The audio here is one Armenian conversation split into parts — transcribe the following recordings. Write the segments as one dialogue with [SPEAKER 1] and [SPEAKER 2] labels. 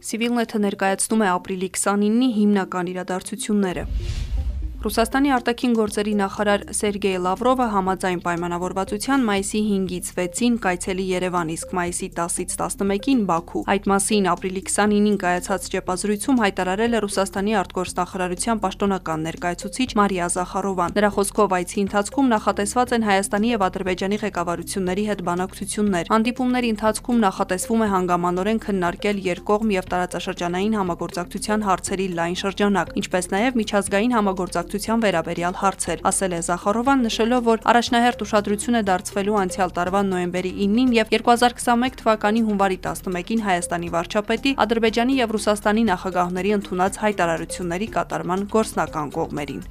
[SPEAKER 1] Civilnet-ը ներկայացնում է ապրիլի 29-ի հիմնական իրադարձությունները։ Ռուսաստանի արտաքին գործերի նախարար Սերգեյ Լավրովը համաձայն պայմանավորվածության մայիսի 5-ից 6-ին կայցելի Երևան, իսկ մայիսի 10-ից 11-ին Բաքու։ Այդ մասին ապրիլի 29-ին կայացած ճեպազրույցում հայտարարել է Ռուսաստանի արտգործնախարարության պաշտոնական ներկայացուցիչ Մարիա Զախարովան։ Նրա խոսքով այցի ընթացքում նախատեսված են Հայաստանի եւ Ադրբեջանի ղեկավարությունների հետ բանակցություններ։ Հանդիպումների ընթացքում նախատեսվում է հանգամանորեն քննարկել երկկողմ եւ տարածաշրջանային համագործակցության հարցերի լայն շրջանակ, ինչպես նաեւ միջազգային համագործակցության աջակցության վերաբերյալ հարցեր, ասել է Զախարովան, նշելով, որ առաջնահերթ ուշադրություն է դարձվելու անցյալ տարվա նոյեմբերի 9-ին եւ 2021 թվականի հունվարի 11-ին Հայաստանի վարչապետի, Ադրբեջանի եւ Ռուսաստանի նախագահների ընդունած հայտարարությունների կատարման գործնական կողմերին։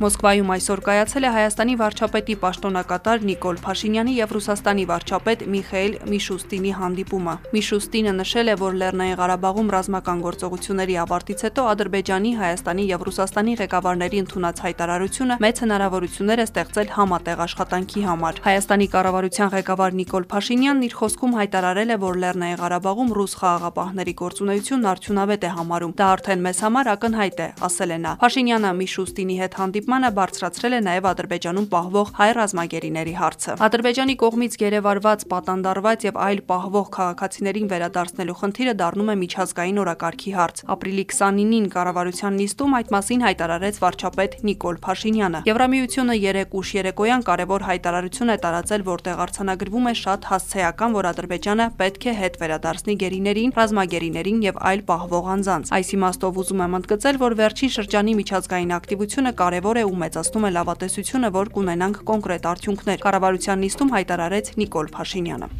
[SPEAKER 1] Մոսկվայում այսօր կայացել է Հայաստանի վարչապետի պաշտոնակատար Նիկոլ Փաշինյանի եւ Ռուսաստանի վարչապետ Միխայել Միշուստինի հանդիպումը։ Միշուստինը նշել է, որ Լեռնային Ղարաբաղում ռազմական գործողությունների ավարտից հետո Ադրբեջանի, Հայաստանի եւ Ռուսաստանի ղեկավարների ընդունած հայտարարությունը մեծ հնարավորություններ է ստեղծել համատեղ աշխատանքի համար։ Հայաստանի կառավարության ղեկավար Նիկոլ Փաշինյանն իր խոսքում հայտարարել է, որ Լեռնային Ղարաբաղում ռուս խաղաղապահների գործունեությունն արդյունավետ է համարում։ Դա արդեն մեզ համար ակնհայտ է, ասել է նա։ Փաշինյանը Միշուստինի հետ հանդիպ հանդիպմանը բարձրացրել է նաև Ադրբեջանում պահվող հայ ռազմագերիների հարցը։ Ադրբեջանի կողմից գերեվարված, պատանդարված եւ այլ պահվող քաղաքացիներին վերադարձնելու խնդիրը դառնում է միջազգային օրակարգի հարց։ Ապրիլի 29-ին կառավարության նիստում այդ մասին հայտարարեց վարչապետ Նիկոլ Փաշինյանը։ Եվրամիությունը երեք ուշ երեկոյան կարևոր հայտարարություն է տարածել, որտեղ արձանագրվում է շատ հասցեական, որ Ադրբեջանը պետք է հետ վերադարձնի գերիներին, ռազմագերիներին եւ այլ պահվող անձանց։ Այս իմաստով ուզում եմ ընդգծել, որ վերջին շրջանի միջազգային ակտիվությունը կարևոր է ու մեծացնում է լավատեսությունը, որ կունենանք կոնկրետ արդյունքներ, կառավարության նիստում հայտարարեց Նիկոլ Փաշինյանը։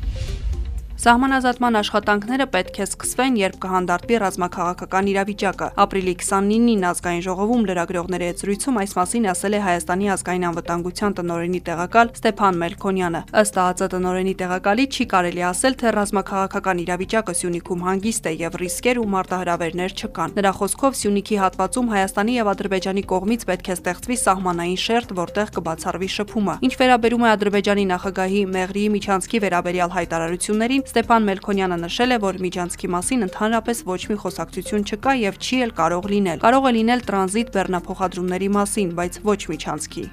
[SPEAKER 1] Սահմանազատման աշխատանքները պետք է սկսվեն, երբ կհանդարտվի ռազմաքաղաքական իրավիճակը։ Ապրիլի 29-ին ազգային ժողովում լրագրողների հետ զրույցում այս մասին ասել է Հայաստանի ազգային անվտանգության տնօրենի տեղակալ Ստեփան Մելքոնյանը։ Ըստ ԱԱԾ տնօրենի տեղակալի չի կարելի ասել, թե ռազմաքաղաքական իրավիճակը Սյունիքում հանգիստ է եւ ռիսկեր ու մարտահրավերներ չկան։ Նրա խոսքով Սյունիքի հատվածում Հայաստանի եւ Ադրբեջանի կողմից պետք է ստեղծվի սահմանային շերտ, որտեղ կբացառվի շփումը։ Ինչ վերաբերում է Ադրբեջանի նախագահի Մեղրիի Միչանցկի վերաբերյալ հայտարարություններին, Ստեփան Մելքոնյանը նշել է, որ Միջանցքի մասին ընդհանրապես ոչ մի խոսակցություն չկա եւ չի էլ կարող լինել։ Կարող է լինել տրանզիտ բեռնափոխադրումների մասին, բայց ոչ Միջանցքի։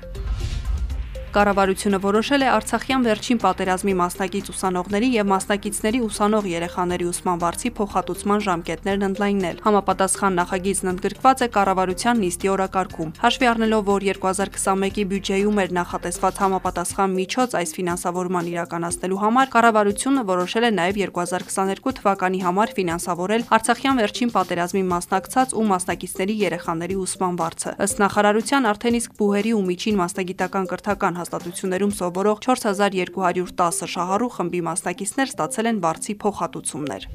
[SPEAKER 1] Կառավարությունը որոշել է Արցախյան վերջին պատերազմի մասնակից ուսանողների եւ մասնակիցների ուսանող երեխաների ուսման վարձի փոխհատուցման ժամկետներն ընդլայնել։ Համապատասխան նախագիծն ընդգրկված է կառավարության նիստի օրակարգում։ Հաշվի առնելով, որ 2021-ի բյուջեում էր նախատեսված համապատասխան միջոց այս ֆինանսավորման իրականացնելու համար, կառավարությունը որոշել է նաեւ 2022 թվականի համար ֆինանսավորել Արցախյան վերջին պատերազմի մասնակցած ու մասնակիցների երեխաների ուսման վարձը։ Ըստ նախարարության արդեն իսկ բուհերի ու միջին մասնագիտական կրթական հաստատություններում սովորող 4210 շահառու խմբի մասնակիցներ ստացել են վարձի փոխհատուցումներ։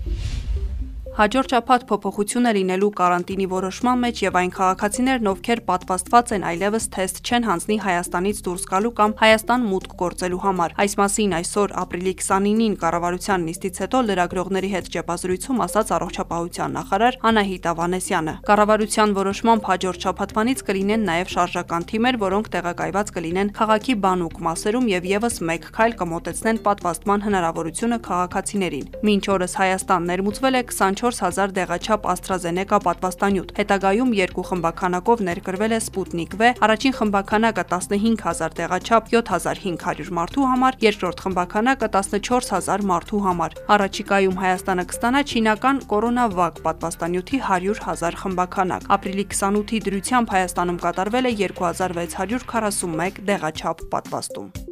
[SPEAKER 1] Հաջորդ շաբաթ փոփոխություն է լինելու կարանտինի որոշման մեջ եւ այն քաղաքացիներն, ովքեր պատվաստված են այլևս թեստ չեն հանձնի Հայաստանից դուրս գալու կամ Հայաստան մուտք գործելու համար։ Այս մասին այսօր ապրիլի 29-ին կառավարության նիստից հետո լրագրողների հետ ճեպազրույցում ասաց առողջապահության նախարար Անահիտ Ավանեսյանը։ Կառավարության որոշմամբ հաջորդ շաբաթվանից կլինեն նաեւ շարժական թիմեր, որոնք տեղակայված կլինեն քաղաքի բանուկ մասերում եւ եւս մեկ քայլ կմոտեցնեն պատվաստման հնարավորությունը քաղաքացիներին։ Մինչ օրս Հայաստան ներմուծվել է 24 14000 դեղաչափ AstraZeneca պատվաստանյութ։ Հետագայում երկու խմբականակով ներկրվել է Sputnik V, առաջին խմբականակը 15000 դեղաչափ 7500 մարդու համար, երկրորդ խմբականակը 14000 մարդու համար։ Առաջիկայում Հայաստանը կստանա չինական Coronavac պատվաստանյութի 100000 խմբականակ։ Ապրիլի 28-ի դրությամբ Հայաստանում կատարվել է 2641 դեղաչափ պատվաստում։